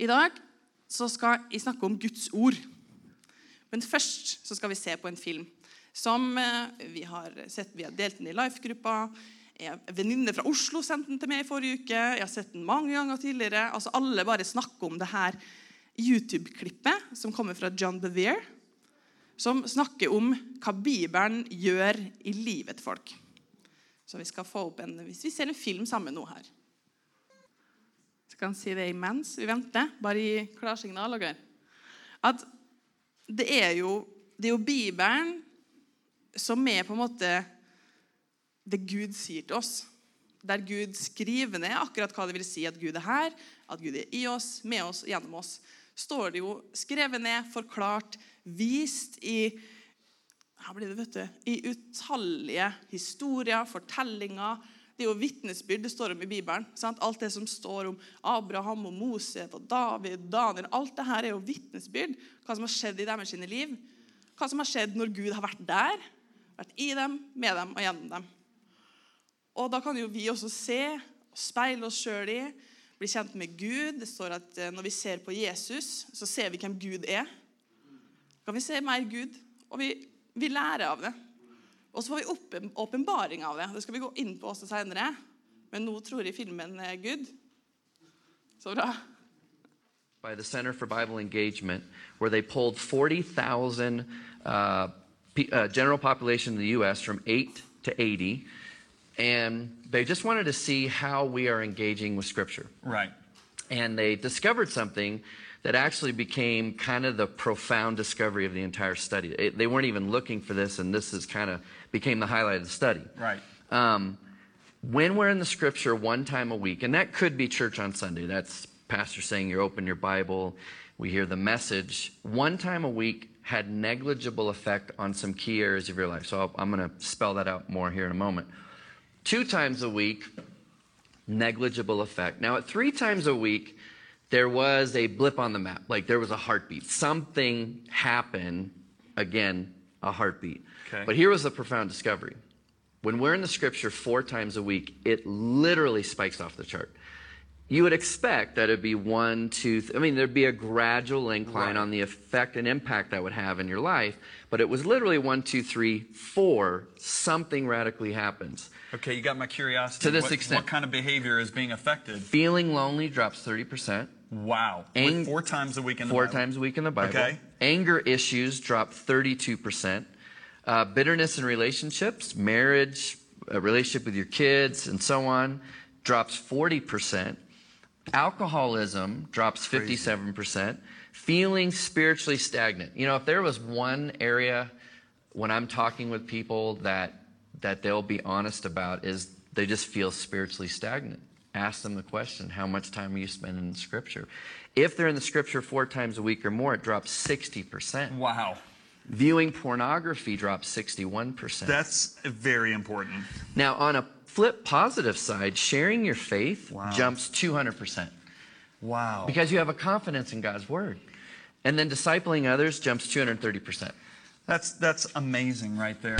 I dag så skal jeg snakke om Guds ord. Men først så skal vi se på en film som eh, vi har sett, vi har delt den i Life-gruppa. En venninne fra Oslo sendte den til meg i forrige uke. Jeg har sett den mange ganger tidligere. Altså Alle bare snakker om det her YouTube-klippet som kommer fra John Bevere, som snakker om hva Bibelen gjør i livet til folk. Så vi skal få opp en, Hvis vi ser en film sammen nå her kan si det imens vi venter. Bare gi klarsignal. Okay? At det er, jo, det er jo Bibelen som er på en måte det Gud sier til oss. Der Gud skriver ned akkurat hva det vil si at Gud er her, at Gud er i oss, med oss, gjennom oss. Står det jo skrevet ned, forklart, vist i her blir det, vet du, i utallige historier, fortellinger. Det er jo vitnesbyrd det står om i Bibelen. Sant? Alt det som står om Abraham og Moses og David, Daniel Alt det her er jo vitnesbyrd. Hva som har skjedd i deres liv. Hva som har skjedd når Gud har vært der, vært i dem, med dem og gjennom dem. Og Da kan jo vi også se og speile oss sjøl i, bli kjent med Gud. Det står at eh, Når vi ser på Jesus, så ser vi hvem Gud er. Da kan vi se mer Gud, og vi, vi lærer av det. Og så får vi åpenbaring av det. Det skal vi gå inn på også senere. Men nå tror jeg filmen er good. Så bra. by the Center for Bible Engagement, where they pulled 40,000 uh, uh, general population in the U.S. from 8 to 80, and they just wanted to see how we are engaging with Scripture. Right. And they discovered something that actually became kind of the profound discovery of the entire study. It- they weren't even looking for this, and this is kind of became the highlight of the study. Right. Um, when we're in the scripture one time a week, and that could be church on Sunday, that's pastor saying you open your Bible, we hear the message, one time a week had negligible effect on some key areas of your life. So I'll, I'm going to spell that out more here in a moment. Two times a week, negligible effect. Now, at three times a week, there was a blip on the map, like there was a heartbeat. Something happened, again, a heartbeat. Okay. But here was the profound discovery. When we're in the scripture four times a week, it literally spikes off the chart. You would expect that it'd be one, two, th- I mean, there'd be a gradual incline on the effect and impact that would have in your life, but it was literally one, two, three, four, something radically happens. Okay, you got my curiosity. To this what, extent. What kind of behavior is being affected? Feeling lonely drops 30%. Wow. Ang- four times a week in the four Bible. times a week in the Bible. Okay. Anger issues drop 32%. Uh, bitterness in relationships, marriage, a relationship with your kids, and so on, drops 40%. Alcoholism drops 57%. Feeling spiritually stagnant. You know, if there was one area when I'm talking with people that that they'll be honest about is they just feel spiritually stagnant. Ask them the question, how much time are you spending in scripture? If they're in the scripture four times a week or more, it drops 60%. Wow. Viewing pornography drops 61%. That's very important. now, on a flip positive side, sharing your faith Wow. jumps 200% Wow. because you have a confidence in God's word. And then discipling others jumps 230%. That's that's amazing right there.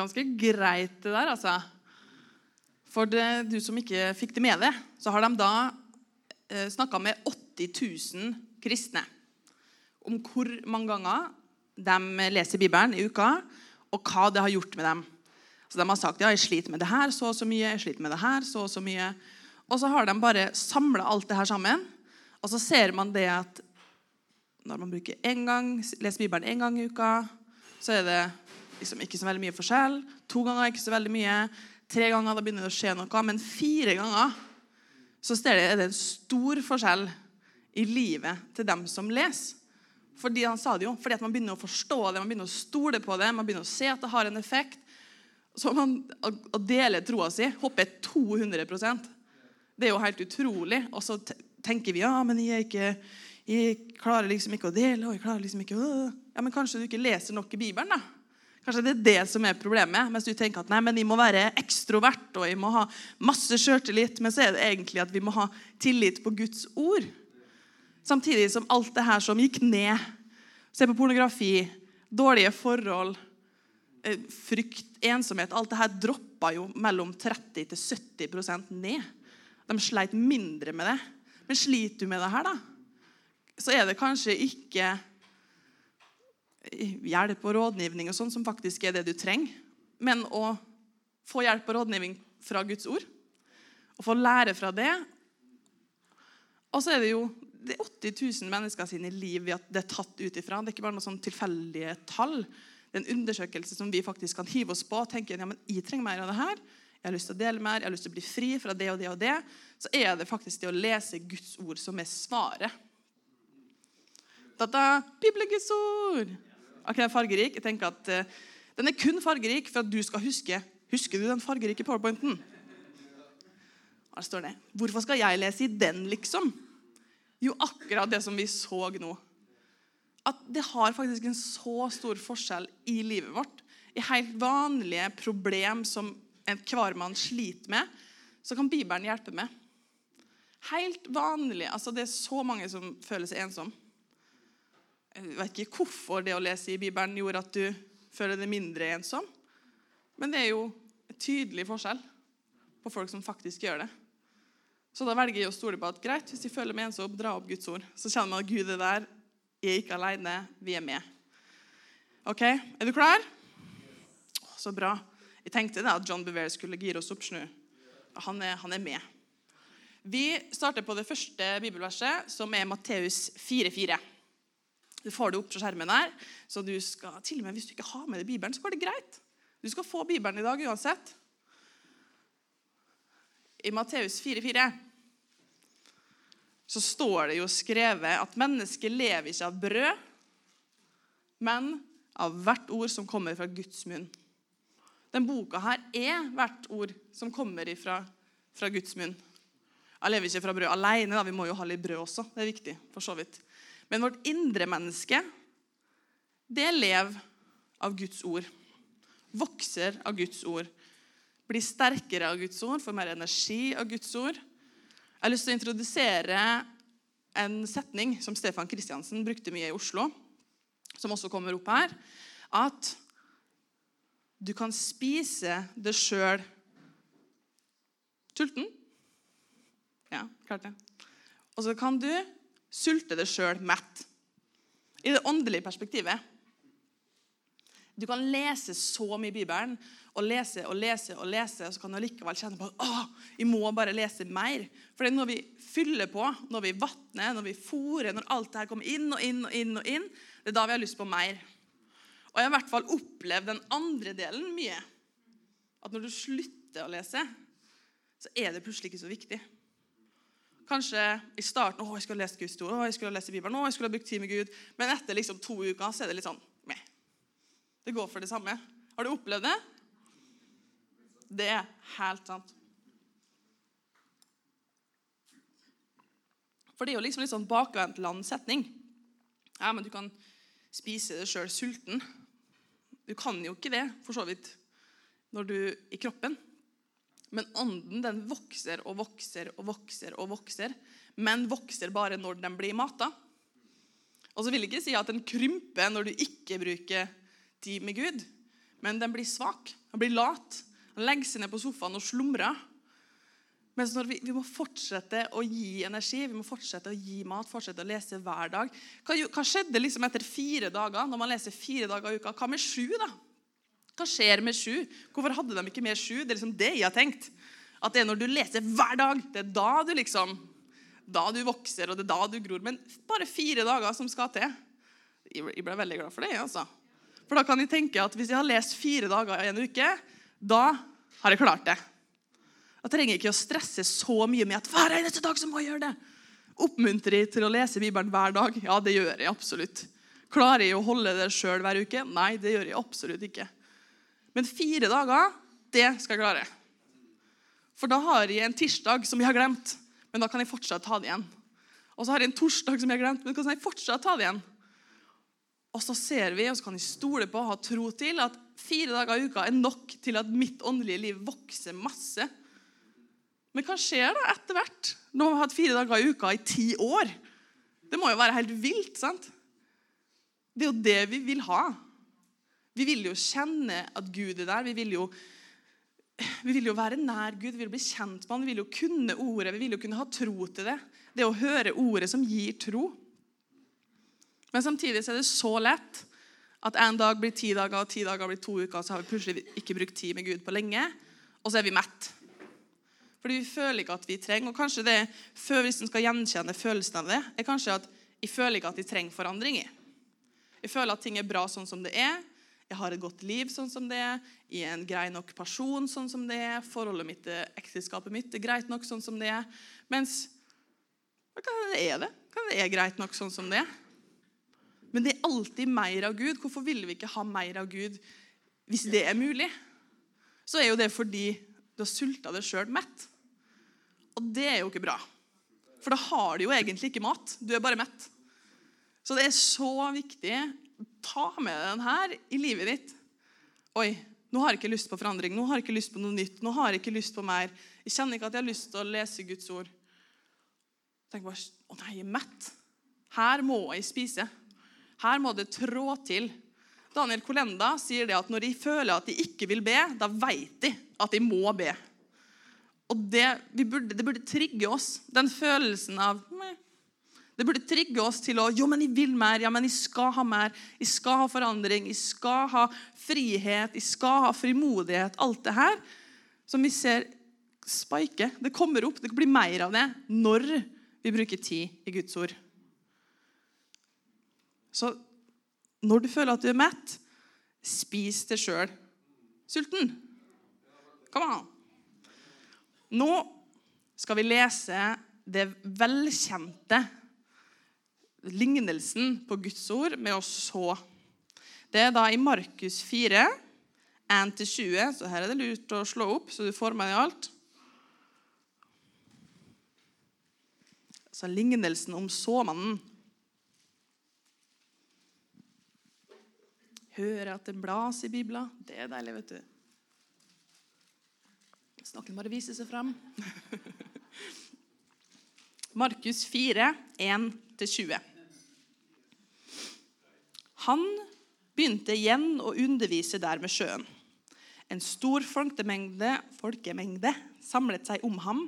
Ganske greit, det der, altså. For det, du som ikke fikk det med deg, så har de da eh, snakka med 80 000 kristne om hvor mange ganger de leser Bibelen i uka, og hva det har gjort med dem. Så De har sagt ja, jeg sliter med det her så og så mye, jeg sliter med det her så og så mye. Og så har de bare samla alt det her sammen, og så ser man det at når man bruker en gang, leser Bibelen én gang i uka, så er det liksom ikke så veldig mye forskjell. To ganger er ikke så veldig mye. Tre ganger da begynner det å skje noe. Men fire ganger så er det en stor forskjell i livet til dem som leser. Fordi han sa det jo, fordi at man begynner å forstå det, man begynner å stole på det, man begynner å se at det har en effekt. Så man å dele troa si hopper 200% Det er jo helt utrolig. Og så tenker vi ja, men jeg, er ikke, jeg klarer liksom ikke å dele. og jeg klarer liksom ikke å... Ja, men Kanskje du ikke leser nok i Bibelen? da? Kanskje det er det som er problemet. Mens du tenker at nei, men vi må være ekstrovert og vi må ha masse sjøltillit. Men så er det egentlig at vi må ha tillit på Guds ord. Samtidig som alt det her som gikk ned Se på pornografi, dårlige forhold, eh, frykt, ensomhet Alt det her droppa jo mellom 30 til 70% ned. de sleit mindre med det. Men sliter du med det her, da, så er det kanskje ikke hjelp og rådgivning og sånn som faktisk er det du trenger, men å få hjelp og rådgivning fra Guds ord. Og få lære fra det. Og så er det jo det er 80 000 mennesker sine liv vi det er tatt ut ifra. Det er ikke bare noen sånn tilfeldige tall. Det er en undersøkelse som vi faktisk kan hive oss på og tenke ja, men jeg trenger mer av det her. Jeg har lyst til å dele mer, jeg har lyst til å bli fri fra det og det og det. Så er det faktisk det å lese Guds ord som er svaret. Dette Bibelguds ord. Ok, den er fargerik. Jeg tenker at uh, Den er kun fargerik for at du skal huske Husker du den fargerike powerpointen? Her står det. Hvorfor skal jeg lese i den, liksom? Jo, akkurat det som vi så nå. At det har faktisk en så stor forskjell i livet vårt. I helt vanlige problem som enhver mann sliter med, så kan Bibelen hjelpe med. Helt vanlig. Altså, det er så mange som føler seg ensom. Jeg vet ikke hvorfor det å lese i Bibelen gjorde at du føler deg mindre ensom. Men det er jo en tydelig forskjell på folk som faktisk gjør det. Så da velger jeg å stole på at greit, hvis jeg føler meg ensom, dra opp Guds ord. Så kjenner man at Gud er der. Jeg er ikke alene. Vi er med. OK, er du klar? Så bra. Jeg tenkte da at John Bevere skulle gire oss opp. Snu. Han er, han er med. Vi starter på det første bibelverset, som er Matteus 4,4. Du får det opp på skjermen her. Så du skal, til og med hvis du ikke har med deg Bibelen, så går det greit. Du skal få Bibelen i dag uansett. I Matteus 4,4 så står det jo skrevet at mennesket lever ikke av brød, men av hvert ord som kommer fra Guds munn. Den boka her er hvert ord som kommer ifra, fra Guds munn. Jeg lever ikke fra brød alene, da. vi må jo ha litt brød også. Det er viktig, for så vidt. Men vårt indre menneske, det lever av Guds ord. Vokser av Guds ord. Blir sterkere av Guds ord, får mer energi av Guds ord. Jeg har lyst til å introdusere en setning som Stefan Kristiansen brukte mye i Oslo, som også kommer opp her, at du kan spise det sjøl sulten. Ja, klart det. Og så kan du sulte deg sjøl mett. I det åndelige perspektivet. Du kan lese så mye i Bibelen og lese og lese, og lese, og så kan du likevel kjenne på at Åh, vi må bare lese mer. For når vi fyller på, når vi vatner, når vi fôrer, når alt det her kommer inn og inn og inn, og inn, det er da vi har lyst på mer. Og jeg har i hvert fall opplevd den andre delen mye. At når du slutter å lese, så er det plutselig ikke så viktig. Kanskje i starten å, jeg skulle lest Guds ord, å, jeg skulle ha lest Bibelen, å, jeg skulle brukt tid med Gud. Men etter liksom to uker så er det litt sånn meh. Det går for det samme. Har du opplevd det? Det er helt sant. For det er jo liksom litt sånn bakvendtland setning. Ja, men du kan spise det sjøl sulten. Du kan jo ikke det, for så vidt, når du i kroppen. Men ånden den vokser og vokser og vokser og vokser, men vokser bare når den blir mata. Og så vil jeg ikke si at den krymper når du ikke bruker tid med Gud, men den blir svak. Den blir lat. Den legger seg ned på sofaen og slumrer. Mens vi, vi må fortsette å gi energi, vi må fortsette å gi mat, fortsette å lese hver dag. Hva, hva skjedde liksom etter fire dager, når man leser fire dager i uka? Hva med sju, da? Hva skjer med sju? Hvorfor hadde de ikke med sju? Det er liksom det jeg har tenkt. At det er når du leser hver dag, det er da du liksom Da du vokser, og det er da du gror. Men bare fire dager som skal til. Jeg ble veldig glad for det, altså. For da kan jeg tenke at hvis jeg har lest fire dager i en uke, da har jeg klart det. Da trenger jeg ikke å stresse så mye med at hver eneste dag så må jeg gjøre det. Oppmuntrer jeg til å lese Bibelen hver dag? Ja, det gjør jeg absolutt. Klarer jeg å holde det sjøl hver uke? Nei, det gjør jeg absolutt ikke. Men fire dager, det skal jeg klare. For da har jeg en tirsdag som jeg har glemt, men da kan jeg fortsatt ta det igjen. Og så har jeg en torsdag som jeg har glemt, men da kan jeg fortsatt ta det igjen. Og så ser vi, og så kan jeg stole på og ha tro til at fire dager i uka er nok til at mitt åndelige liv vokser masse. Men hva skjer da etter hvert, når man har hatt fire dager i uka i ti år? Det må jo være helt vilt, sant? Det er jo det vi vil ha. Vi vil jo kjenne at Gud er der. Vi vil jo vi vil jo være nær Gud, vi vil bli kjent med han, vi vil jo kunne ordet, vi vil jo kunne ha tro til det. Det å høre ordet som gir tro. Men samtidig så er det så lett at en dag blir ti dager, og ti dager blir to uker, så har vi plutselig ikke brukt tid med Gud på lenge, og så er vi mett. Fordi vi føler ikke at vi trenger, og kanskje det, Hvis en skal gjenkjenne følelsen av det, er kanskje at jeg føler ikke at jeg trenger forandring. Jeg føler at ting er bra sånn som det er. Jeg har et godt liv sånn som det er. Jeg er en grei nok person sånn som det er. Forholdet mitt til ekteskapet mitt er greit nok sånn som det er. Mens hva er det? Hva er det greit nok sånn som det er? Men det er alltid mer av Gud. Hvorfor vil vi ikke ha mer av Gud hvis det er mulig? Så er jo det fordi du har sulta deg sjøl mett. Og det er jo ikke bra. For da har du jo egentlig ikke mat. Du er bare mett. Så det er så viktig ta med deg den her i livet ditt. Oi, nå har jeg ikke lyst på forandring, nå har jeg ikke lyst på noe nytt. nå har Jeg ikke lyst på mer. Jeg kjenner ikke at jeg har lyst til å lese Guds ord. Tenk bare, å nei, jeg er mett. Her må jeg spise. Her må det trå til. Daniel Kolenda sier det at når de føler at de ikke vil be, da vet de at de må be. Og det, burde, det burde trigge oss, den følelsen av det burde trigge oss til å jo, men jeg vil mer, ja, men jeg skal ha mer. Jeg skal ha forandring, jeg skal ha frihet, jeg skal ha frimodighet. Alt det her som vi ser spike. Det kommer opp, det blir mer av det når vi bruker tid i Guds ord. Så når du føler at du er mett, spis det sjøl. Sulten? Kom an. Nå skal vi lese det velkjente lignelsen på Guds ord med å så. Det er da i Markus 4, 1-20, så her er det lurt å slå opp, så du får med deg alt. Så lignelsen om såmannen. Hører at det blas i Bibelen. Det er deilig, vet du. Hvis noen bare viser seg fram. Markus 4, 1-20. Han begynte igjen å undervise der med sjøen. En stor folkemengde, folkemengde samlet seg om ham,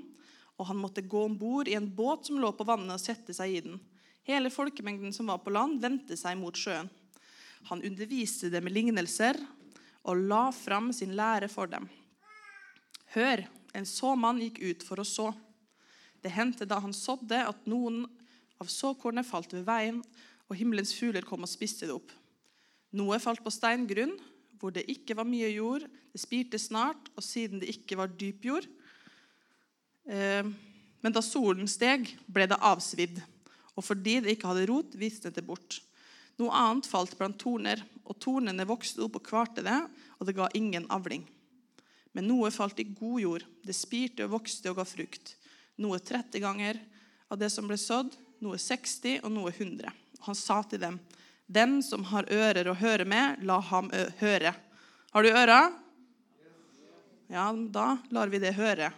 og han måtte gå om bord i en båt som lå på vannet, og sette seg i den. Hele folkemengden som var på land, vendte seg mot sjøen. Han underviste dem med lignelser og la fram sin lære for dem. Hør, en såmann gikk ut for å så. Det hendte da han sådde, at noen av såkornet falt ved veien, og himmelens fugler kom og spiste det opp. Noe falt på steingrunn, hvor det ikke var mye jord. Det spirte snart, og siden det ikke var dyp jord eh, Men da solen steg, ble det avsvidd, og fordi det ikke hadde rot, visnet det bort. Noe annet falt blant torner, og tornene vokste opp og kvarte det, og det ga ingen avling. Men noe falt i god jord. Det spirte og vokste og ga frukt. Noe 30 ganger av det som ble sådd, noe 60 og noe 100 han sa til dem, 'Den som har ører å høre med, la ham høre.' Har du ører? Ja, da lar vi det høre.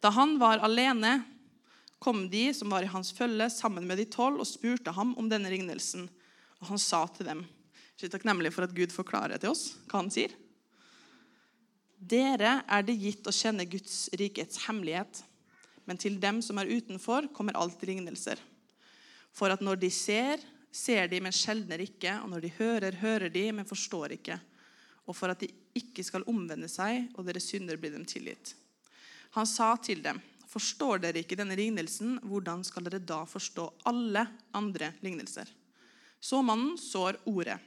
Da han var alene, kom de som var i hans følge, sammen med de tolv og spurte ham om denne lignelsen. Og han sa til dem er takknemlig for at Gud forklarer til oss hva han sier. Dere er det gitt å kjenne Guds rikets hemmelighet, men til dem som er utenfor, kommer alt lignelser for at når de ser, ser de, men sjeldner ikke, og når de hører, hører de, men forstår ikke. Og for at de ikke skal omvende seg, og deres synder blir dem tilgitt. Han sa til dem, forstår dere ikke denne lignelsen, hvordan skal dere da forstå alle andre lignelser? Så mannen sår ordet,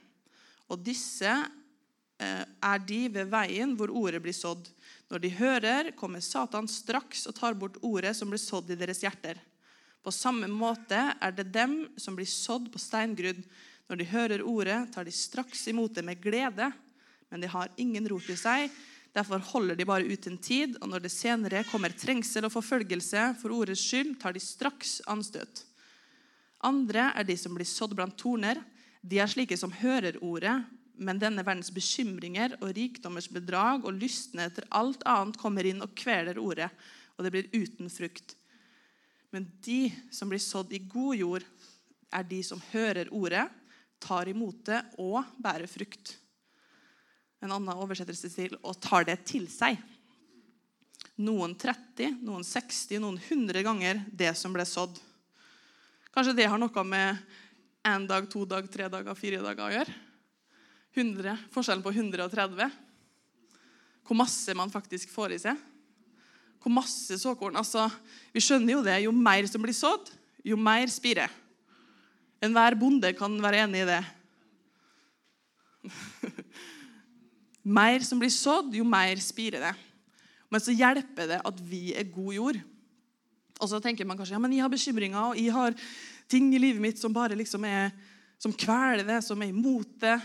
og disse eh, er de ved veien hvor ordet blir sådd. Når de hører, kommer Satan straks og tar bort ordet som blir sådd i deres hjerter. På samme måte er det dem som blir sådd på steingrunn. Når de hører ordet, tar de straks imot det med glede, men de har ingen rot i seg. Derfor holder de bare ut en tid, og når det senere kommer trengsel og forfølgelse for ordets skyld, tar de straks anstøt. Andre er de som blir sådd blant torner. De er slike som hører ordet, men denne verdens bekymringer og rikdommers bedrag og lystne etter alt annet kommer inn og kveler ordet, og det blir uten frukt. Men de som blir sådd i god jord, er de som hører ordet, tar imot det og bærer frukt. en annen oversettelse til, og tar det til seg. Noen 30, noen 60, noen 100 ganger det som ble sådd. Kanskje det har noe med én dag, to dag, tre dager, fire dager å gjøre? 100, forskjellen på 130. Hvor masse man faktisk får i seg. Hvor masse såkorn. Altså, vi skjønner jo det. Jo mer som blir sådd, jo mer spirer. Enhver bonde kan være enig i det. mer som blir sådd, jo mer spirer det. Men så hjelper det at vi er god jord. Og så tenker man kanskje ja, men jeg har bekymringer og jeg har ting i livet mitt som bare liksom er, som kveler det, som er imot det.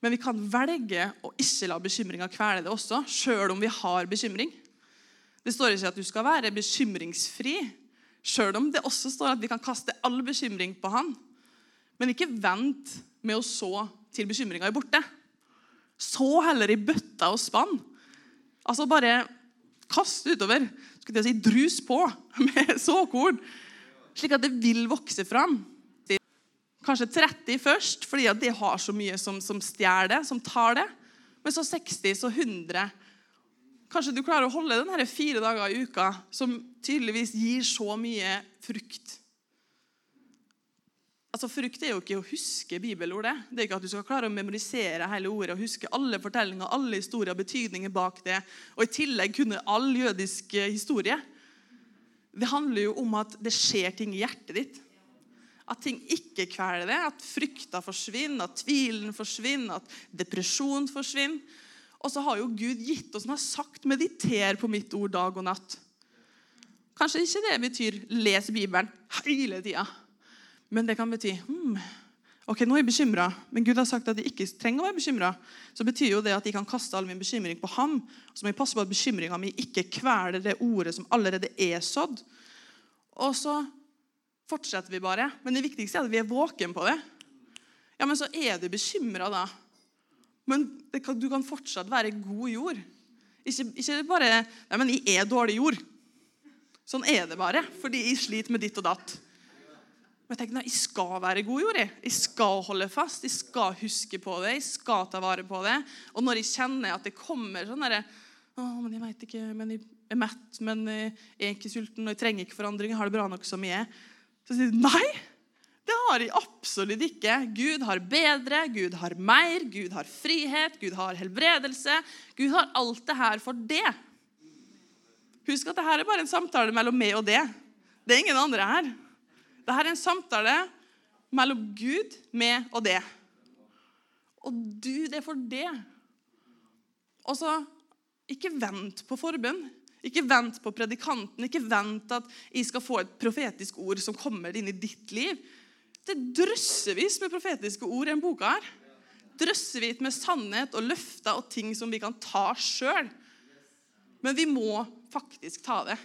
Men vi kan velge å ikke la bekymringa kvele det også, sjøl om vi har bekymring. Det står ikke at du skal være bekymringsfri, sjøl om det også står at vi kan kaste all bekymring på Han. Men ikke vent med å så til bekymringa er borte. Så heller i bøtta og spann. Altså bare kast utover. Skulle jeg si drus på med såkorn, slik at det vil vokse fram. Kanskje 30 først, fordi at det har så mye som, som stjeler det, som tar det. Men så 60, så 100. Kanskje du klarer å holde den her fire dager i uka, som tydeligvis gir så mye frukt. Altså, Frukt er jo ikke å huske bibelordet. Det er ikke at du skal klare å memorisere hele ordet og huske alle fortellinger, alle historier, betydninger bak det, og i tillegg kunne all jødisk historie. Det handler jo om at det skjer ting i hjertet ditt. At ting ikke kveler det, at frykta forsvinner, at tvilen forsvinner, at depresjon forsvinner. Og så har jo Gud gitt oss, han har sagt 'mediter på mitt ord dag og natt'. Kanskje ikke det betyr 'les Bibelen' hele tida. Men det kan bety hmm, ok, nå er jeg bekymra, men Gud har sagt at jeg ikke trenger å være bekymra. Så betyr jo det at jeg kan kaste all min bekymring på ham. Så må jeg passe på at bekymringa mi ikke kveler det ordet som allerede er sådd. Og så fortsetter vi bare. Men det viktigste er at vi er våken på det. Ja, men så er du bekymra da. Men kan, du kan fortsatt være god jord. Ikke, ikke bare Nei, men jeg er dårlig jord. Sånn er det bare, fordi jeg sliter med ditt og datt. Men jeg tenker, nei, jeg skal være god jord. Jeg. jeg skal holde fast, jeg skal huske på det, jeg skal ta vare på det. Og når jeg kjenner at det kommer sånn derre Å, men jeg veit ikke, men jeg er mett, men jeg er ikke sulten, og jeg trenger ikke forandring, jeg har det bra nok som jeg er. Så sier du nei. Det har de absolutt ikke. Gud har bedre, Gud har mer, Gud har frihet, Gud har helbredelse. Gud har alt det her for det. Husk at dette er bare en samtale mellom meg og det. Det er ingen andre her. Dette er en samtale mellom Gud, meg og det. Og du, det er for det. Og så ikke vent på forbønn. Ikke vent på predikanten. Ikke vent at jeg skal få et profetisk ord som kommer inn i ditt liv. Det drøssevis med profetiske ord i denne boka. her. Drøssevis med sannhet og løfter og ting som vi kan ta sjøl. Men vi må faktisk ta det.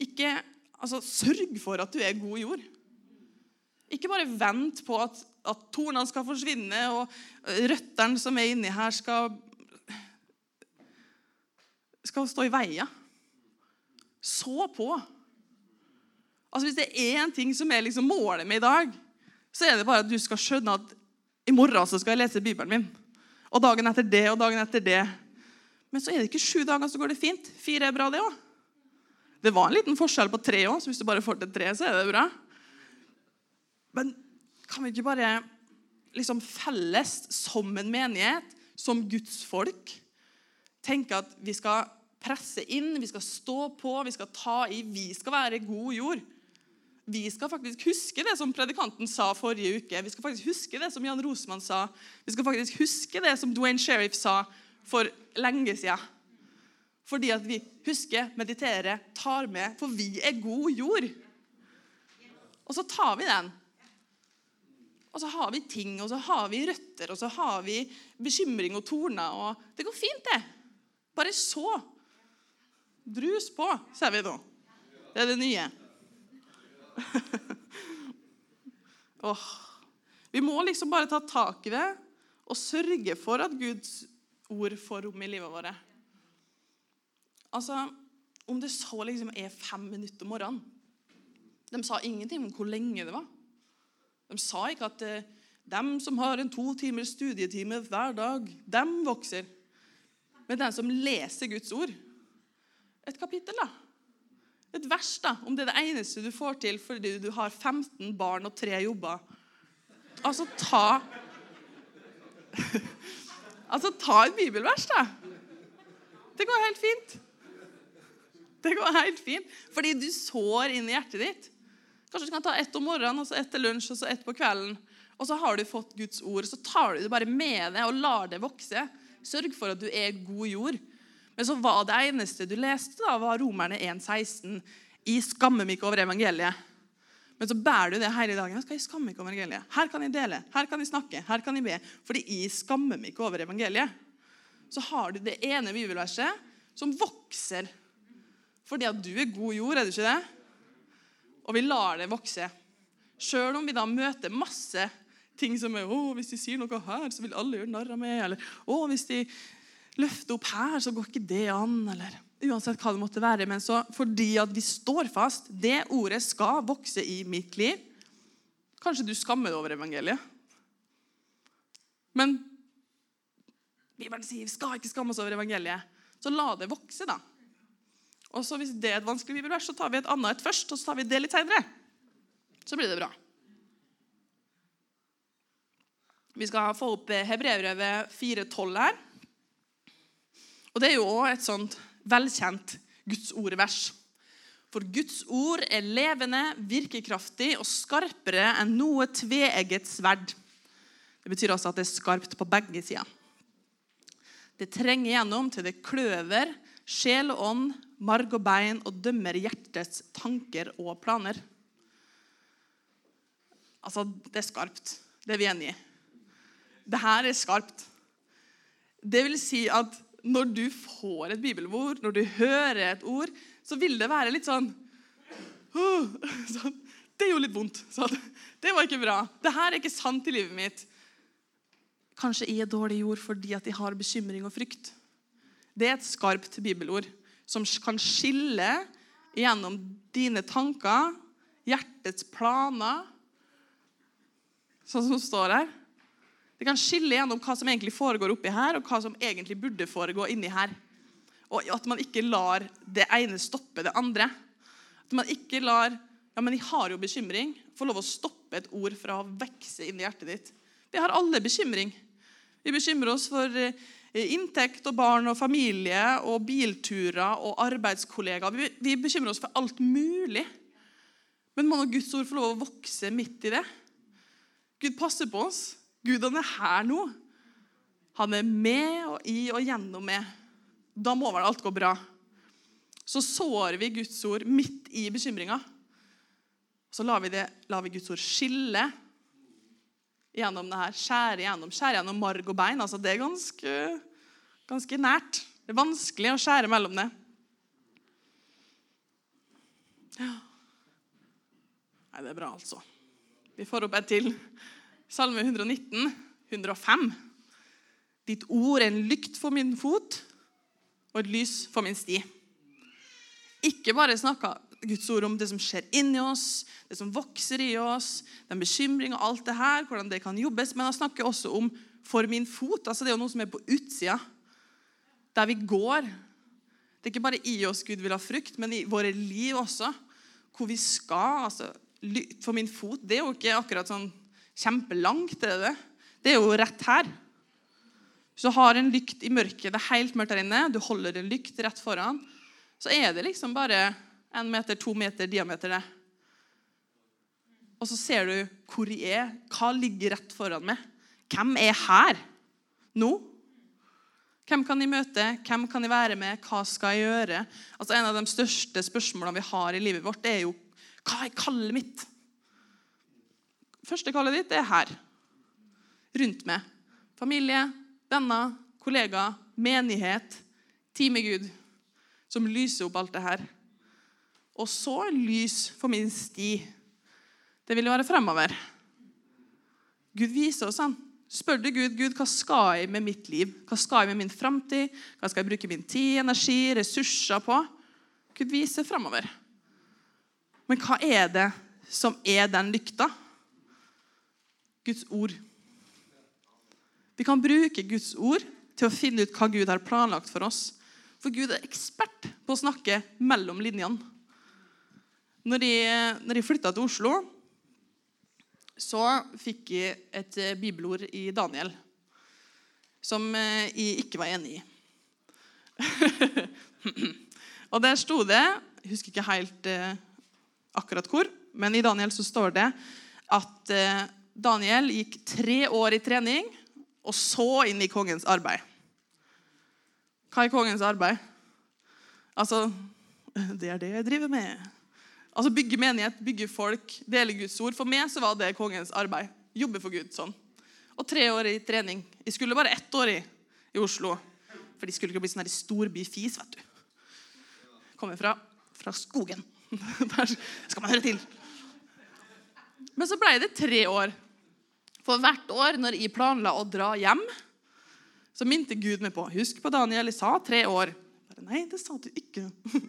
Ikke Altså, Sørg for at du er god jord. Ikke bare vent på at, at tornene skal forsvinne, og røttene som er inni her, skal, skal stå i veien. Så på. Altså, Hvis det er én ting som er liksom målet med i dag, så er det bare at du skal skjønne at i morgen så skal jeg lese Bibelen min. Og dagen etter det og dagen etter det. Men så er det ikke sju dager, så går det fint. Fire er bra, det òg. Det var en liten forskjell på tre òg, så hvis du bare får til tre, så er det bra. Men kan vi ikke bare liksom felles som en menighet, som Guds folk, tenke at vi skal presse inn, vi skal stå på, vi skal ta i, vi skal være god jord? Vi skal faktisk huske det som predikanten sa forrige uke. Vi skal faktisk huske det som Jan Rosemann sa. Vi skal faktisk huske det som Dwayne Sheriff sa for lenge siden. Fordi at vi husker, mediterer, tar med. For vi er god jord. Og så tar vi den. Og så har vi ting, og så har vi røtter, og så har vi bekymring og torner. og Det går fint, det. Bare så. Drus på, sier vi nå. Det er det nye. oh. Vi må liksom bare ta tak i det og sørge for at Guds ord får rom i livet vårt. Altså, Om det så liksom er fem minutter om morgenen De sa ingenting om hvor lenge det var. De sa ikke at det, Dem som har en to timers studietime hver dag, dem vokser. Men den som leser Guds ord Et kapittel, da. Et vers, da, om det er det eneste du får til fordi du har 15 barn og tre jobber. Altså, ta Altså, ta et bibelvers, da. Det går helt fint. Det går helt fint, fordi du sår inn i hjertet ditt. Kanskje du kan ta ett om morgenen, og så ett til lunsj, og så ett på kvelden. Og så har du fått Guds ord. Så tar du det bare med deg og lar det vokse. Sørg for at du er god jord. Men så var det eneste du leste, da, var Romerne 1,16. I skammer meg ikke over evangeliet. Men så bærer du det hele dagen. Jeg skal jeg skamme ikke over evangeliet. Her kan jeg dele, her kan jeg snakke, her kan jeg be. Fordi jeg skammer meg ikke over evangeliet. Så har du det ene bibelverset som vokser. Fordi at du er god jord, er du ikke det? Og vi lar det vokse. Sjøl om vi da møter masse ting som er å, hvis de sier noe her, så vil alle gjøre narr av meg. Eller å, hvis de løfter opp her, så går ikke det an. Eller uansett hva det måtte være. Men så fordi at vi står fast, det ordet skal vokse i mitt liv. Kanskje du skammer deg over evangeliet. Men Bibelen sier vi skal ikke skamme oss over evangeliet. Så la det vokse, da. Og så Hvis det er et vanskelig bibelvers, så tar vi et annet et først, og så tar vi det litt senere. Så blir det bra. Vi skal få opp Hebrevrevet 4,12 her. Og Det er jo også et sånt velkjent Guds ord-vers. For Guds ord er levende, virkekraftig og skarpere enn noe tveegget sverd. Det betyr altså at det er skarpt på begge sider. Det trenger gjennom til det kløver sjel og ånd, marg og bein og dømmer hjertets tanker og planer. Altså, det er skarpt. Det er vi enige i. Det her er skarpt. Det vil si at når du får et bibelord, når du hører et ord, så vil det være litt sånn, sånn Det gjorde litt vondt. Sånn, det var ikke bra. Det her er ikke sant i livet mitt. Kanskje jeg er dårlig jord fordi at jeg har bekymring og frykt. Det er et skarpt bibelord som kan skille gjennom dine tanker, hjertets planer, sånn som står her. Det kan skille gjennom hva som egentlig foregår oppi her, og hva som egentlig burde foregå inni her. Og at man ikke lar det ene stoppe det andre. At man ikke lar ja, men jeg har jo bekymring, få lov å stoppe et ord fra å vokse inn i hjertet ditt. Vi har alle bekymring. Vi bekymrer oss for eh, inntekt og barn og familie og bilturer og arbeidskollegaer. Vi, vi bekymrer oss for alt mulig. Men må nå Guds ord få lov å vokse midt i det? Gud passer på oss. Gud han er her nå. Han er med og i og gjennom med. Da må vel alt gå bra. Så sår vi Guds ord midt i bekymringa. Så lar vi, det, lar vi Guds ord skille gjennom det her. Skjære gjennom, skjære gjennom marg og bein. Altså, det er ganske, ganske nært. Det er vanskelig å skjære mellom det. Ja. Nei, det er bra, altså. Vi får opp et til. Salme 119, 105. Ditt ord er en lykt for min fot og et lys for min sti. Ikke bare snakka Guds ord om det som skjer inni oss, det som vokser i oss, den bekymring og alt det her, hvordan det kan jobbes, men han snakker også om 'for min fot'. altså Det er jo noe som er på utsida, der vi går. Det er ikke bare i oss Gud vil ha frukt, men i våre liv også. Hvor vi skal. altså For min fot det er jo ikke akkurat sånn kjempelangt. er det Det er jo rett her. Hvis du har en lykt i mørket, det er helt mørkt der inne, du holder en lykt rett foran, så er det liksom bare en meter, to meter diameter. det. Og så ser du hvor jeg er. Hva ligger rett foran meg? Hvem er her nå? Hvem kan jeg møte? Hvem kan jeg være med? Hva skal jeg gjøre? Altså En av de største spørsmålene vi har i livet vårt, er jo hva er kallet mitt? Første kallet ditt er her. Rundt meg. Familie, venner, kollegaer, menighet, tid med Gud, som lyser opp alt det her. Og så lys for min sti. Det vil være fremover. Gud viser oss han. Spør du Gud Gud, hva skal jeg med mitt liv? Hva skal jeg med min framtid? Hva skal jeg bruke min tid, energi, ressurser på? Gud viser fremover. Men hva er det som er den lykta? Guds ord. Vi kan bruke Guds ord til å finne ut hva Gud har planlagt for oss. For Gud er ekspert på å snakke mellom linjene. Når jeg, når jeg flytta til Oslo, så fikk jeg et eh, bibelord i Daniel som eh, jeg ikke var enig i. og der sto det Jeg husker ikke helt eh, akkurat hvor, men i Daniel så står det at Daniel gikk tre år i trening og så inn i kongens arbeid. Hva er kongens arbeid? Altså Det er det jeg driver med. Altså Bygge menighet, bygge folk, dele Guds ord. For meg så var det kongens arbeid. Jobbe for Gud sånn. Og tre år i trening. Jeg skulle bare ett år i, i Oslo. For de skulle ikke bli sånn storbyfis, vet du. Kommer fra, fra skogen. Der skal man høre til. Men så ble det tre år. For hvert år når jeg planla å dra hjem, så minte Gud meg på Husk på Daniel, jeg sa tre år. Bare, Nei, det sa du ikke.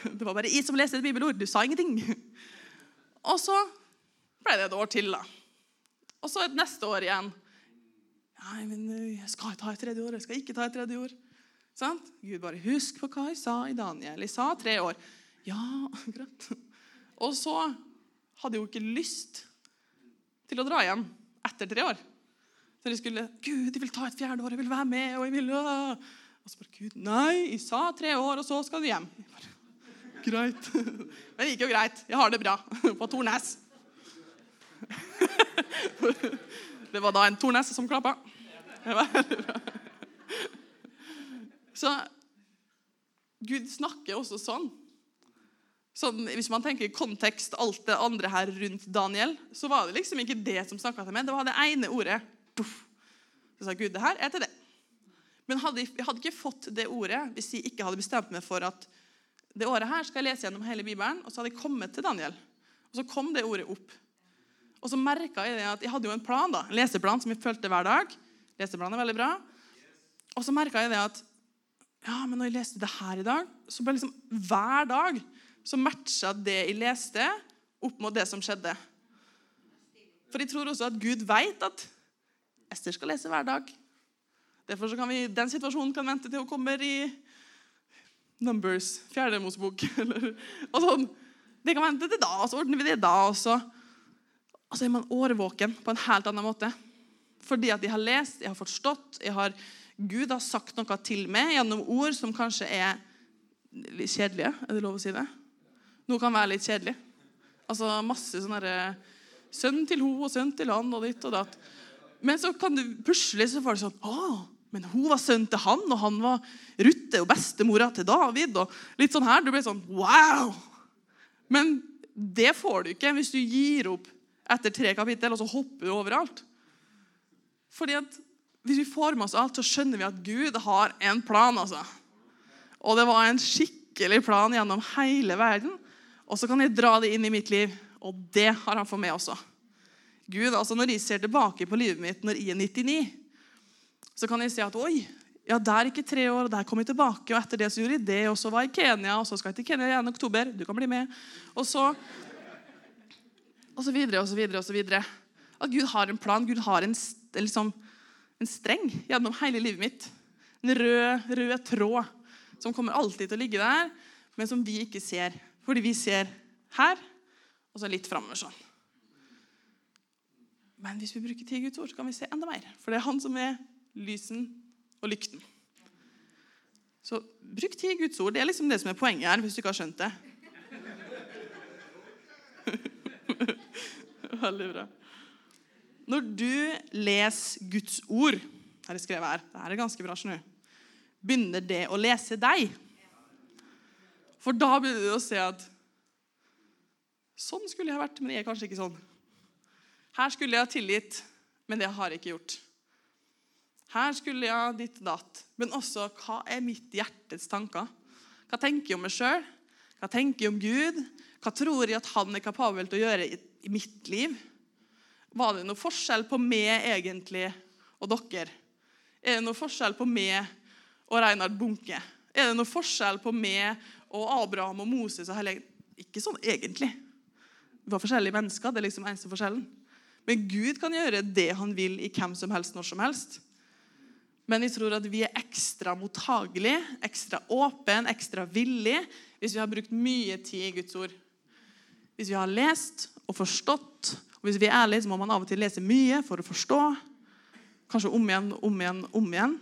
Det var bare jeg som leste et bibelord. Du sa ingenting. Og så ble det et år til, da. Og så et neste år igjen. Nei, men jeg skal ta et tredje år. Jeg skal ikke ta et tredje år. Sant? Gud bare Husk på hva jeg sa i Daniel. Jeg sa tre år. Ja, greit. Og så hadde jo ikke lyst til å dra hjem etter tre år. Så de skulle Gud, jeg vil ta et fjerde år. Jeg vil være med. Og jeg vil. Og så bare Gud, nei, jeg sa tre år, og så skal du hjem. Jeg bare, greit. Men det gikk jo greit. Jeg har det bra på Tornes. Det var da en Tornes som klappa. Så Gud snakker også sånn. Sånn. Hvis man tenker kontekst, alt det andre her rundt Daniel, så var det liksom ikke det som snakka til meg. Det var det ene ordet. Så sa Gud, det her er til det. Men hadde, jeg hadde ikke fått det ordet hvis jeg ikke hadde bestemt meg for at det året her skal jeg lese gjennom hele Bibelen. Og så hadde jeg kommet til Daniel. Og så kom det ordet opp. Og så merka jeg det at jeg hadde jo en plan, da, en leseplan som jeg fulgte hver dag. Leseplanen er veldig bra. Og så merka jeg det at ja, men når jeg leste det her i dag, så ble liksom hver dag så matcha det jeg leste, opp mot det som skjedde. For jeg tror også at Gud vet at Ester skal lese hver dag. Derfor så kan vi, den situasjonen kan vente til hun kommer i Numbers, fjerde Mosebok. Eller, og sånn. Det kan vente til da, og så ordner vi det da. Og så, og så er man årvåken på en helt annen måte. Fordi at jeg har lest, jeg har forstått, jeg har, Gud har sagt noe til meg gjennom ord som kanskje er kjedelige. Er det lov å si det? Noe kan være litt kjedelig. Altså masse sånn herre Sønn til ho og sønn til han og ditt og datt. Men så kan du plutselig så får du sånn Å, men hun var sønn til han, og han var Rutte og bestemora til David. og litt sånn her. Du blir sånn Wow! Men det får du ikke hvis du gir opp etter tre kapittel, og så hopper du overalt. Fordi at Hvis vi får med oss alt, så skjønner vi at Gud har en plan. altså. Og det var en skikkelig plan gjennom hele verden. Og så kan jeg dra det inn i mitt liv, og det har han for meg også. Gud, altså Når jeg ser tilbake på livet mitt når jeg er 99, så kan jeg si at oi, ja, der gikk jeg tre år, og der kom jeg tilbake. Og etter det så gjorde jeg det, og så var jeg i Kenya, og så skal jeg til Kenya igjen i oktober. Du kan bli med. Og så Og så videre og så videre og så videre. At Gud har en plan. Gud har en, liksom, en streng gjennom hele livet mitt. En rød, rød tråd som kommer alltid til å ligge der, men som vi ikke ser. Fordi vi ser her, og så litt framover sånn. Men hvis vi bruker ti Guds ord, så kan vi se enda mer. For det er han som er lysen og lykten. Så bruk ti Guds ord. Det er liksom det som er poenget her, hvis du ikke har skjønt det. Veldig bra. Når du leser Guds ord her er skrevet her, det her er ganske bra, skjønner du, begynner det å lese deg. For da begynner du å se at sånn skulle jeg vært, men jeg er kanskje ikke sånn. Her skulle jeg ha tilgitt, men det har jeg ikke gjort. Her skulle jeg ha ditt datt. Men også hva er mitt hjertes tanker? Hva tenker jeg om meg sjøl? Hva tenker jeg om Gud? Hva tror jeg at han er kapabel til å gjøre i, i mitt liv? Var det noe forskjell på meg egentlig og dere? Er det noe forskjell på meg og Reinhard Bunke? Er det noe forskjell på meg og Abraham og Moses og hele Ikke sånn egentlig. Vi var forskjellige mennesker. det er liksom eneste forskjellen. Men Gud kan gjøre det han vil i hvem som helst, når som helst. Men jeg tror at vi er ekstra mottagelige, ekstra åpen, ekstra villige hvis vi har brukt mye tid i Guds ord. Hvis vi har lest og forstått. Og hvis vi er ærlige, så må man av og til lese mye for å forstå. Kanskje om igjen, om igjen, om igjen.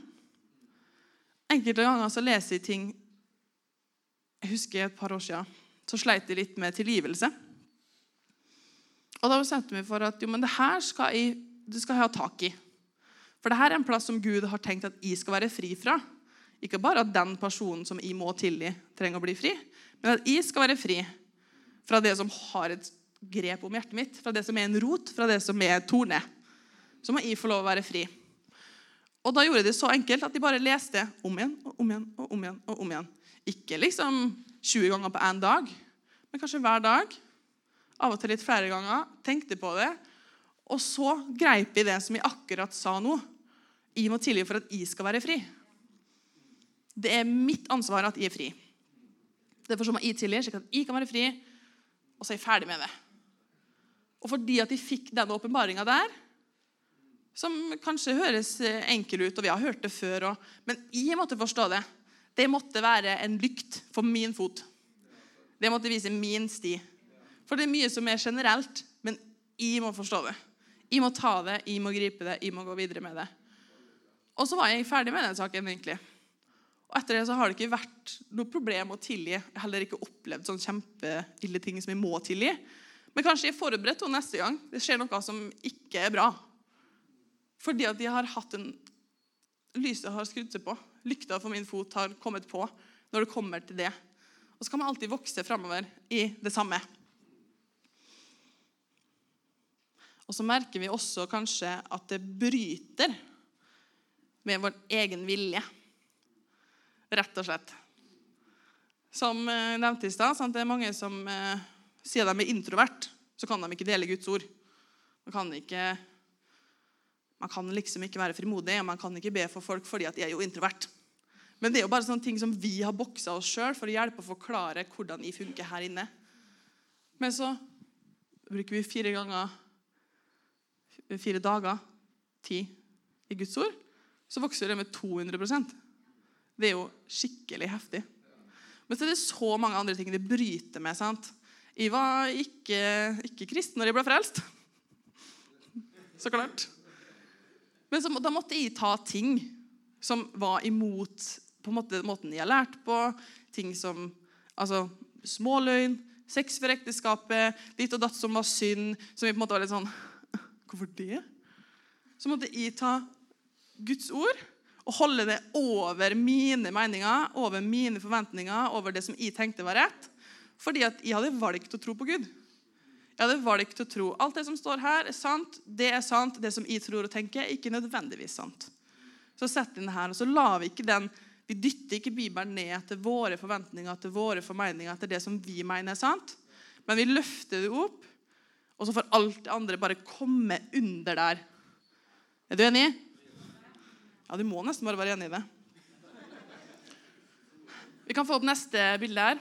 Enkelte ganger så leser jeg ting Jeg husker et par år siden så sleit jeg litt med tilgivelse. Og da bestemte vi for at jo, men det her skal jeg, det skal jeg ha tak i. For det her er en plass som Gud har tenkt at jeg skal være fri fra. Ikke bare at den personen som jeg må tilgi, trenger å bli fri, men at jeg skal være fri fra det som har et grep om hjertet mitt, fra det som er en rot, fra det som er torne. Så må jeg få lov å være fri. Og da gjorde jeg det så enkelt at de bare leste om igjen og om igjen og om igjen. og om igjen. Ikke liksom 20 ganger på én dag, men kanskje hver dag. Av og til litt flere ganger. Tenkte på det. Og så greip vi det som vi akkurat sa nå. Jeg må tilgi for at jeg skal være fri. Det er mitt ansvar at jeg er fri. Derfor så må jeg tilgi, slik at jeg kan være fri, og så er jeg ferdig med det. Og fordi at jeg fikk den åpenbaringa der, som kanskje høres enkel ut, og vi har hørt det før òg, men jeg måtte forstå det. Det måtte være en lykt for min fot. Det måtte vise min sti. For det er mye som er generelt, men jeg må forstå det. Jeg må ta det, jeg må gripe det, jeg må gå videre med det. Og så var jeg ferdig med den saken, egentlig. Og etter det så har det ikke vært noe problem å tilgi. Jeg har heller ikke opplevd sånn kjempeille ting som jeg må tilgi. Men kanskje jeg er forberedt til neste gang det skjer noe som ikke er bra. Fordi at jeg har hatt en Lyset har skrudd seg på. Lykta for min fot har kommet på når det kommer til det. Og så kan man alltid vokse framover i det samme. Og så merker vi også kanskje at det bryter med vår egen vilje. Rett og slett. Som nevnt nevnte i stad, det er mange som eh, sier de er introvert, så kan de ikke dele Guds ord. Man kan, ikke, man kan liksom ikke være frimodig, og man kan ikke be for folk fordi at de er jo introvert. Men det er jo bare sånne ting som vi har boksa oss sjøl for å hjelpe å forklare hvordan vi funker her inne. Men så bruker vi fire ganger fire dager ti i Guds ord, så vokser det med 200% Det er jo skikkelig heftig. Men så er det så mange andre ting det bryter med. sant? Jeg var ikke, ikke kristen når jeg ble frelst. Så klart. Men så, da måtte jeg ta ting som var imot på en måte, måten jeg har lært på. Ting som altså, småløgn, sex for ekteskapet, ditt og datt som var synd. Som vi på en måte var litt sånn Hvorfor det? Så måtte jeg ta Guds ord og holde det over mine meninger, over mine forventninger, over det som jeg tenkte var rett. Fordi at jeg hadde valgt å tro på Gud. Jeg hadde valgt å tro alt det som står her, er sant. Det er sant. Det som jeg tror og tenker, er ikke nødvendigvis sant. Så sett inn her, og så la vi ikke den Vi dytter ikke Bibelen ned etter våre forventninger, etter våre formeninger, etter det som vi mener er sant. Men vi løfter det opp og så får alt det andre bare komme under der. Er du enig? Ja, du må nesten bare være enig i det. Vi kan få opp neste bilde her.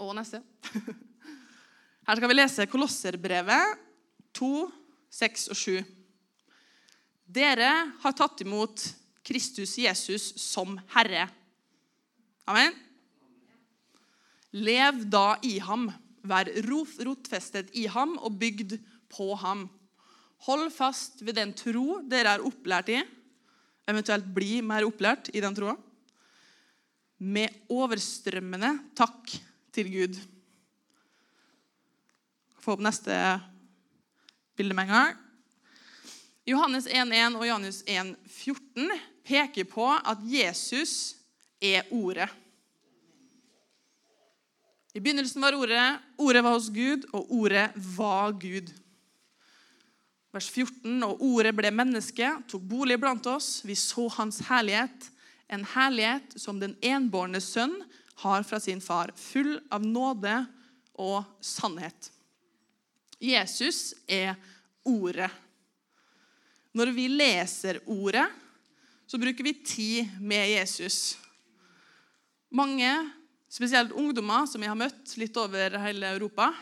Og neste. Her skal vi lese Kolosserbrevet 2, 6 og 7. Dere har tatt imot Kristus Jesus som Herre. Amen. Lev da i ham Vær rotfestet i ham og bygd på ham. Hold fast ved den tro dere er opplært i, eventuelt bli mer opplært i den troa, med overstrømmende takk til Gud. Få opp neste bilde med en gang. Johannes 1,1 og Johannes 1,14 peker på at Jesus er Ordet. I begynnelsen var Ordet, Ordet var hos Gud, og Ordet var Gud. Vers 14. Og Ordet ble menneske, tok bolig blant oss. Vi så Hans herlighet, en herlighet som den enbårne sønn har fra sin far, full av nåde og sannhet. Jesus er Ordet. Når vi leser Ordet, så bruker vi tid med Jesus. Mange spesielt ungdommer som jeg har møtt litt over hele Europa,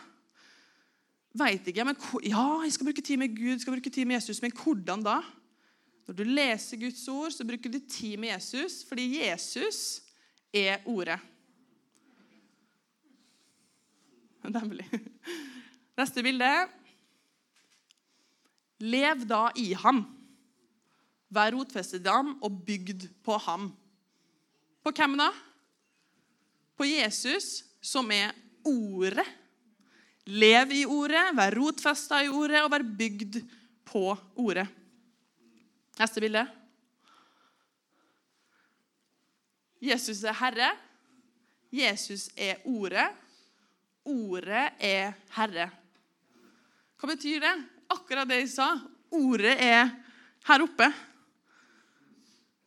veit ikke men, Ja, jeg skal bruke tid med Gud, jeg skal bruke tid med Jesus, men hvordan da? Når du leser Guds ord, så bruker du tid med Jesus, fordi Jesus er ordet. Nemlig. Neste bilde. Lev da i ham. Vær rotfestet i ham og bygd på ham. På hvem da? På Jesus, som er ordet. Lev i ordet, vær rotfesta i ordet og vær bygd på ordet. Neste bilde. Jesus er Herre. Jesus er Ordet. Ordet er Herre. Hva betyr det? Akkurat det jeg sa. Ordet er her oppe.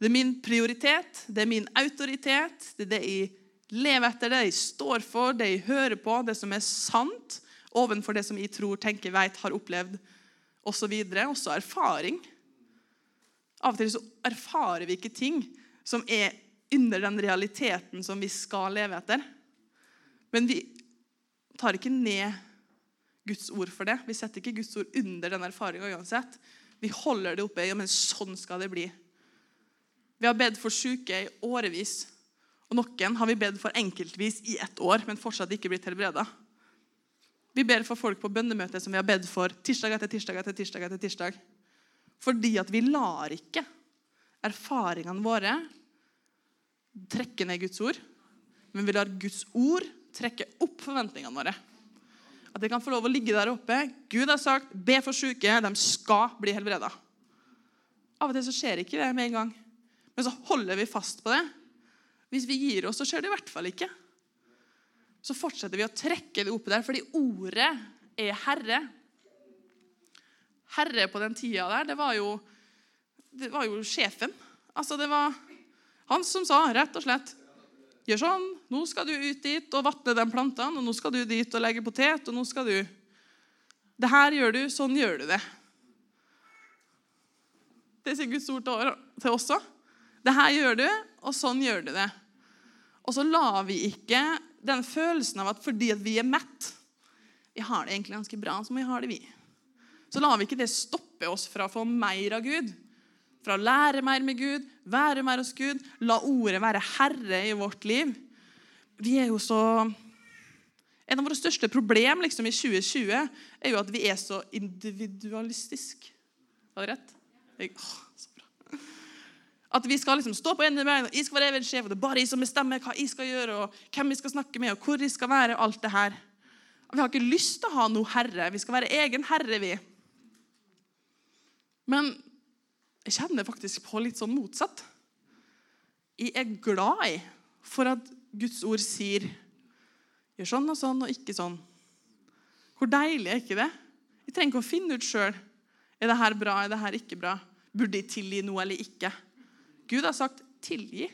Det er min prioritet, det er min autoritet, det er det jeg lever etter, det jeg står for, det jeg hører på, det som er sant ovenfor det som jeg tror, tenker, vet, har opplevd osv. Også erfaring. Av og til så erfarer vi ikke ting som er under den realiteten som vi skal leve etter. Men vi tar ikke ned Guds ord for det. Vi setter ikke Guds ord under den erfaringa uansett. Vi holder det oppe. Ja, men sånn skal det bli. Vi har bedt for syke i årevis. Og noen har vi bedt for enkeltvis i ett år, men fortsatt ikke blitt helbreda. Vi ber for folk på bønnemøte som vi har bedt for tirsdag etter tirsdag etter tirsdag. etter tirsdag. Fordi at vi lar ikke erfaringene våre trekke ned Guds ord, men vi lar Guds ord trekke opp forventningene våre. At det kan få lov å ligge der oppe. Gud har sagt 'be for syke', de skal bli helbreda. Av og til så skjer ikke det med en gang. Men så holder vi fast på det. Hvis vi gir oss, så skjer det i hvert fall ikke. Så fortsetter vi å trekke det opp der, fordi ordet er Herre. Herre på den tida der, det var jo, det var jo sjefen. Altså, det var han som sa rett og slett Gjør sånn. Nå skal du ut dit og vatne de plantene, og nå skal du dit og legge potet, og nå skal du Det her gjør du, sånn gjør du det. Det sier Guds ord til oss òg. Det her gjør du, og sånn gjør du det. Og så lar vi ikke den følelsen av at fordi vi er mett Vi har det egentlig ganske bra som vi har det, vi. Så lar vi ikke det stoppe oss fra å få mer av Gud. Fra å lære mer med Gud, være mer hos Gud. La ordet være herre i vårt liv. Vi er jo så En av våre største problem liksom, i 2020 er jo at vi er så individualistisk. Var det rett? Jeg, åh, så. At vi skal liksom stå på ene bein, og jeg skal være evig sjef, og det er bare jeg som bestemmer hva jeg skal gjøre, og hvem jeg skal snakke med, og hvor jeg skal være. og alt det her. Vi har ikke lyst til å ha noe herre. Vi skal være egen herre, vi. Men jeg kjenner faktisk på litt sånn motsatt. Jeg er glad for at Guds ord sier gjør sånn og sånn og ikke sånn. Hvor deilig er ikke det? Jeg trenger ikke å finne ut sjøl. Er det her bra, er det her ikke bra? Burde jeg tilgi noe eller ikke? Gud har sagt 'tilgi'.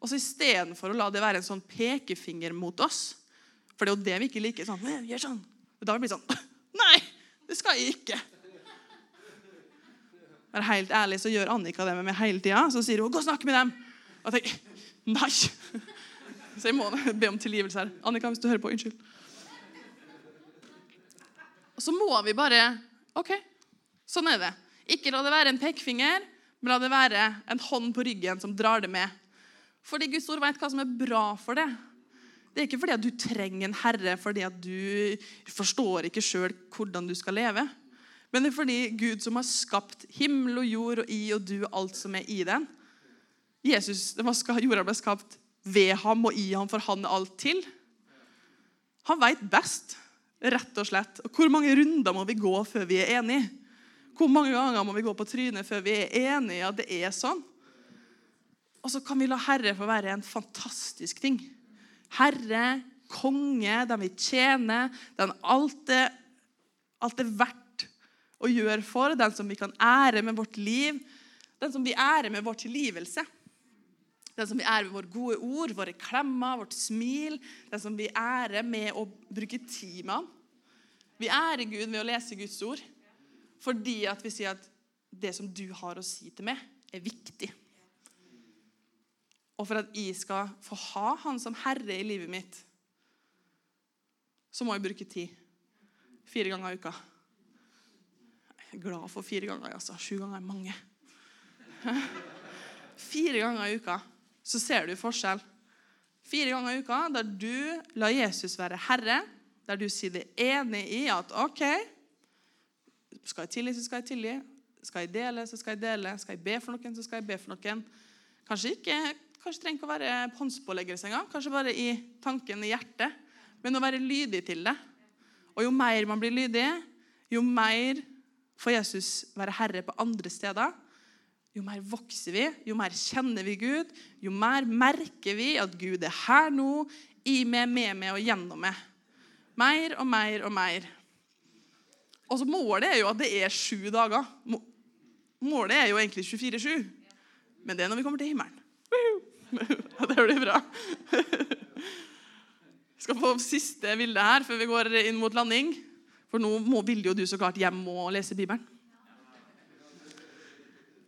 Og så Istedenfor å la det være en sånn pekefinger mot oss For det er jo det vi ikke liker. sånn, gjør sånn. Da blir det sånn Nei, det skal jeg ikke. Være helt ærlig så gjør Annika det med meg hele tida. Så sier hun 'gå og snakk med dem'. Og jeg tenker nei. Så jeg må be om tilgivelse her. Annika, hvis du hører på, unnskyld. Og så må vi bare OK, sånn er det. Ikke la det være en pekefinger, men la det være en hånd på ryggen som drar det med. Fordi Guds ord vet hva som er bra for det. Det er ikke fordi at du trenger en herre fordi at du forstår ikke sjøl hvordan du skal leve. Men det er fordi Gud som har skapt himmel og jord og i og du og alt som er i den. Jesus, Jorda ble skapt ved ham og i ham, for han er alt til. Han veit best, rett og slett. Og hvor mange runder må vi gå før vi er enige? Hvor mange ganger må vi gå på trynet før vi er enige i at det er sånn? Og så kan vi la Herre få være en fantastisk ting. Herre, konge, den vi tjener, den alt er, alt er verdt å gjøre for, den som vi kan ære med vårt liv, den som vi ærer med vår tilgivelse. Den som vi ærer med våre gode ord, våre klemmer, vårt smil. Den som vi ærer med å bruke tid med ham. Vi ærer Gud ved å lese Guds ord. Fordi at vi sier at det som du har å si til meg, er viktig. Og for at jeg skal få ha Han som herre i livet mitt, så må jeg bruke tid. Fire ganger i uka. Jeg er glad for fire ganger. altså. Sju ganger er mange. Fire ganger i uka så ser du forskjell. Fire ganger i uka der du lar Jesus være herre, der du sier det enig i at OK, skal jeg tilgi, så skal jeg tilgi. Skal jeg dele, så skal jeg dele. Skal jeg be for noen, så skal jeg be for noen. Kanskje ikke, kanskje trenger ikke å være håndspåleggelse engang. Kanskje bare i tanken, i hjertet. Men å være lydig til det. Og jo mer man blir lydig, jo mer får Jesus være herre på andre steder. Jo mer vokser vi, jo mer kjenner vi Gud, jo mer merker vi at Gud er her nå, i meg, med meg og gjennom meg. Mer og mer og mer. Og så Målet er jo at det er sju dager. Målet er jo egentlig 24-7. Men det er når vi kommer til himmelen. Det blir bra. Vi skal få siste bilde her før vi går inn mot landing. For nå vil jo du så klart hjem og lese Bibelen.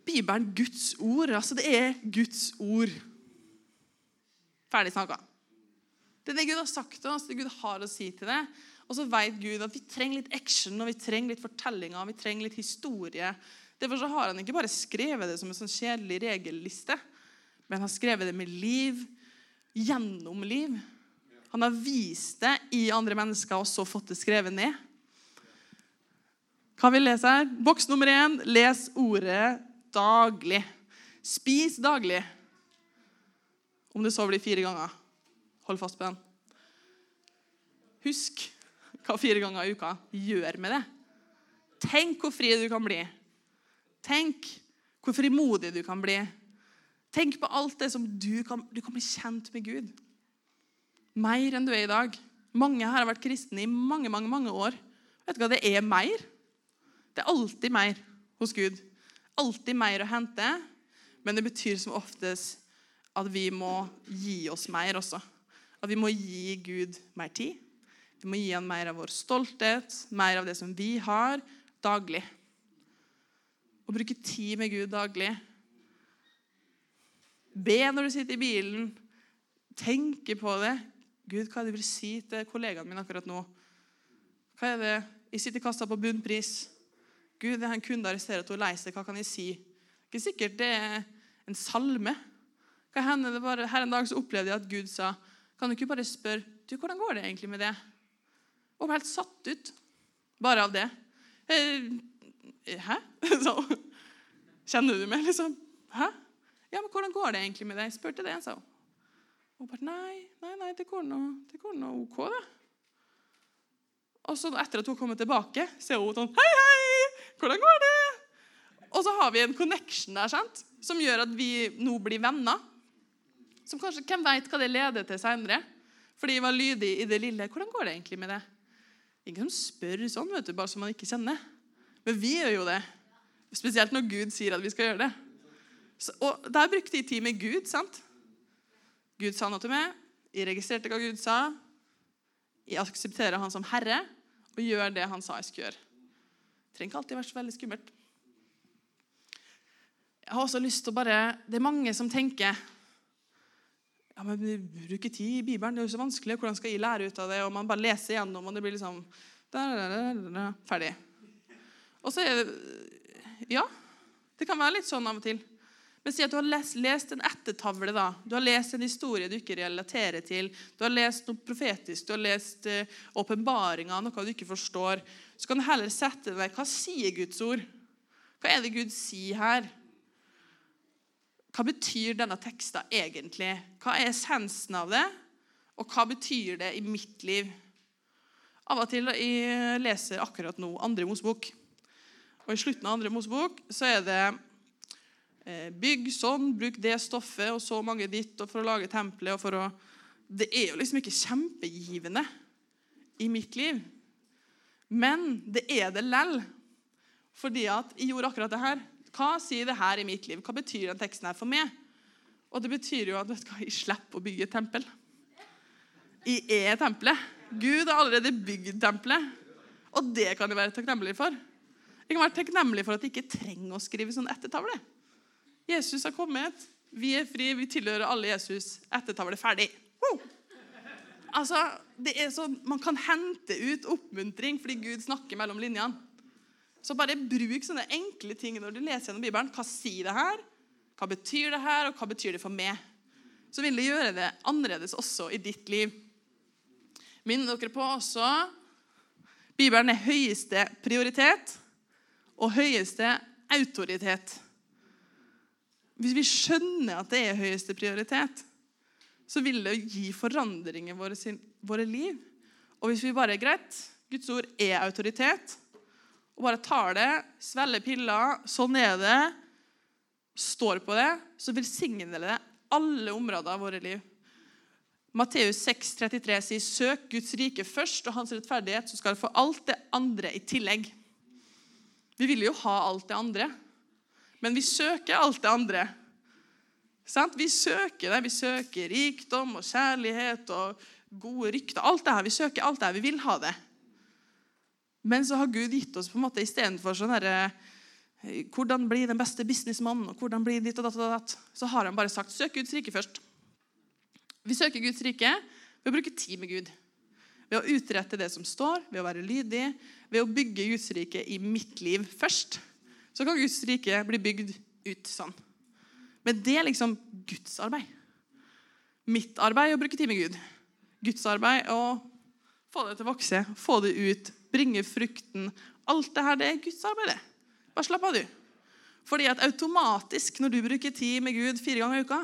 Bibelen, Guds ord. Altså, det er Guds ord. Ferdig snakka. Det er det Gud har sagt til oss, det Gud har å si til det. Og så vet Gud at vi trenger litt action og vi trenger litt fortellinger vi trenger litt historie. Derfor så har han ikke bare skrevet det som en sånn kjedelig regelliste, men han har skrevet det med liv, gjennom liv. Han har vist det i andre mennesker og så fått det skrevet ned. Hva vil lese her? Boks nummer én. Les ordet daglig. Spis daglig. Om det så blir fire ganger. Hold fast på den. Husk hva fire ganger i uka gjør med det. Tenk hvor fri du kan bli. Tenk hvor frimodig du kan bli. Tenk på alt det som du kan, du kan bli kjent med Gud. Mer enn du er i dag. Mange her har vært kristne i mange mange, mange år. Vet du hva det er mer? Det er alltid mer hos Gud. Alltid mer å hente. Men det betyr som oftest at vi må gi oss mer også. At vi må gi Gud mer tid. Vi må gi han mer av vår stolthet, mer av det som vi har, daglig. Å bruke tid med Gud daglig. Be når du sitter i bilen. Tenke på det. Gud, hva er det du vil si til kollegaen min akkurat nå? Hva er det? Jeg sitter i kassa på bunnpris. Gud, det er en kunde arresterer at hun er lei seg. Hva kan jeg si? Ikke sikkert det er en salme. Hva hender det bare, Her en dag så opplevde jeg at Gud sa Kan du ikke bare spørre du, hvordan går det egentlig med det? Og ble helt satt ut bare av det. Eh, Hæ? Så, kjenner du meg, liksom? Hæ? Ja, men hvordan går det egentlig med deg? Spurte det, sa hun. Og bare nei, nei, nei, det går nå det går nå OK, det. Og så etter at hun kommer tilbake, ser hun sånn Hei, hei! Hvordan går det? Og så har vi en connection der, sant? som gjør at vi nå blir venner. Som kanskje, Hvem vet hva det leder til seinere? Fordi jeg var lydige i det lille. Hvordan går det egentlig med det? Ingen som spør sånn, vet du, bare som man ikke kjenner. Men vi gjør jo det. Spesielt når Gud sier at vi skal gjøre det. Så, og Der brukte jeg tid med Gud. sant? Gud sa noe til meg. Jeg registrerte hva Gud sa. Jeg aksepterer han som herre og gjør det han sa jeg skulle gjøre. Det trenger ikke alltid være så veldig skummelt. Jeg har også lyst til å bare, Det er mange som tenker ja, men bruke tid i Bibelen, det er jo så vanskelig. Hvordan skal jeg lære ut av det? Og man bare leser gjennom, og det blir liksom da, da, da, Ferdig. Og så er det Ja, det kan være litt sånn av og til. Men si at du har lest, lest en ettertavle. da. Du har lest en historie du ikke relaterer til. Du har lest noe profetisk, du har lest åpenbaringa, uh, noe du ikke forstår. Så kan du heller sette deg Hva sier Guds ord? Hva er det Gud sier her? Hva betyr denne teksten egentlig? Hva er essensen av det? Og hva betyr det i mitt liv? Av og til jeg leser akkurat nå andre Mosebok. Og I slutten av andre Mosebok så er det eh, bygg sånn, bruk det stoffet og så mange ditt og for å lage tempelet. og for å... Det er jo liksom ikke kjempegivende i mitt liv. Men det er det lell. Fordi at jeg gjorde akkurat det her. Hva sier det her i mitt liv? Hva betyr den teksten her for meg? Og det betyr jo at vet du hva, jeg slipper å bygge et tempel. Jeg er tempelet. Gud har allerede bygd tempelet. Og det kan jeg være takknemlig for. Jeg kan være takknemlig for at jeg ikke trenger å skrive sånn ettertavle. Jesus har kommet. Vi er fri. Vi tilhører alle Jesus. Ettertavle ferdig. Woo! Altså, det er sånn, Man kan hente ut oppmuntring fordi Gud snakker mellom linjene. Så bare bruk sånne enkle ting når du leser gjennom Bibelen. Hva sier det her? Hva betyr det her, og hva betyr det for meg? Så vil det gjøre det annerledes også i ditt liv. Minner dere på også Bibelen er høyeste prioritet og høyeste autoritet. Hvis vi skjønner at det er høyeste prioritet, så vil det gi forandringer i våre, våre liv. Og hvis vi bare er greit, Guds ord er autoritet, og bare tar det, svelger piller, sånn er det, står på det, så velsigner det alle områder av våre liv. Matteus 6, 33 sier, søk Guds rike først og hans rettferdighet, så skal du få alt det andre i tillegg. Vi vil jo ha alt det andre, men vi søker alt det andre. Sant? Vi søker det. Vi søker rikdom og kjærlighet og gode rykter. Alt det her. Vi søker alt det her. Vi vil ha det. Men så har Gud gitt oss på en måte istedenfor sånn herre eh, Hvordan bli den beste businessmannen, og hvordan bli ditt og datt og datt, så har han bare sagt søk Guds rike først. Vi søker Guds rike ved å bruke tid med Gud. Ved å utrette det som står, ved å være lydig, ved å bygge Guds rike i mitt liv først. Så kan Guds rike bli bygd ut sånn. Men det er liksom Guds arbeid. Mitt arbeid er å bruke tid med Gud. Guds arbeid er å få det til å vokse, få det ut, bringe frukten. Alt det her, det er Guds arbeid. Bare slapp av, du. Fordi at automatisk, når du bruker tid med Gud fire ganger i uka,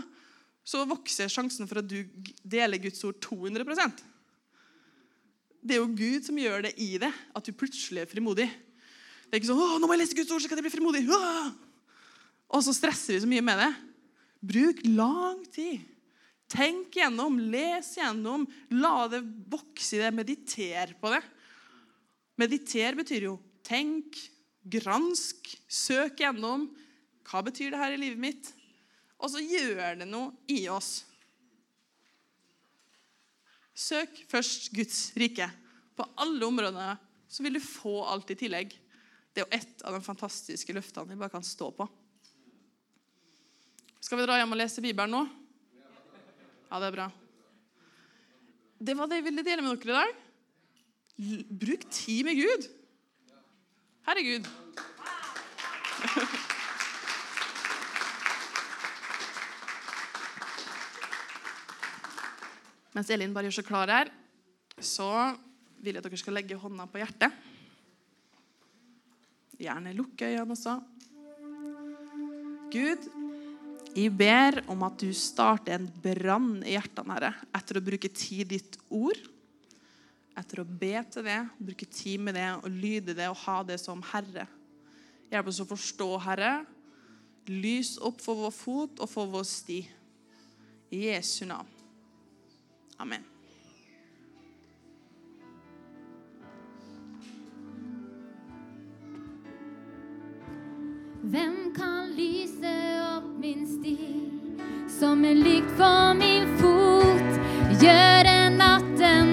så vokser sjansen for at du deler Guds ord 200% Det er jo Gud som gjør det i det, at du plutselig er frimodig. Det er ikke sånn 'Å, nå må jeg lese Guds ord, så kan jeg bli frimodig.' Åh! Og så stresser vi så mye med det. Bruk lang tid. Tenk gjennom, les gjennom, la det vokse i det, mediter på det. Mediter betyr jo tenk, gransk, søk gjennom. Hva betyr det her i livet mitt? Og så gjør det noe i oss. Søk først Guds rike. På alle områder så vil du få alt i tillegg. Det er jo ett av de fantastiske løftene vi bare kan stå på. Skal vi dra hjem og lese Bibelen nå? Ja, det er bra. Det var det jeg ville dele med dere i dag. Bruk tid med Gud. Herregud. Mens Elin bare gjør seg klar her, så vil jeg at dere skal legge hånda på hjertet. Gjerne lukke øynene også. Gud, jeg ber om at du starter en brann i hjertene herre, etter å bruke tid i ditt ord. Etter å be til det, bruke tid med det, og lyde det og ha det som Herre. Hjelp oss å forstå, Herre. Lys opp for vår fot og for vår sti. I Jesu navn. Amen. Hvem kan lyse opp min sti som en lykt for min fot? Gjøre natten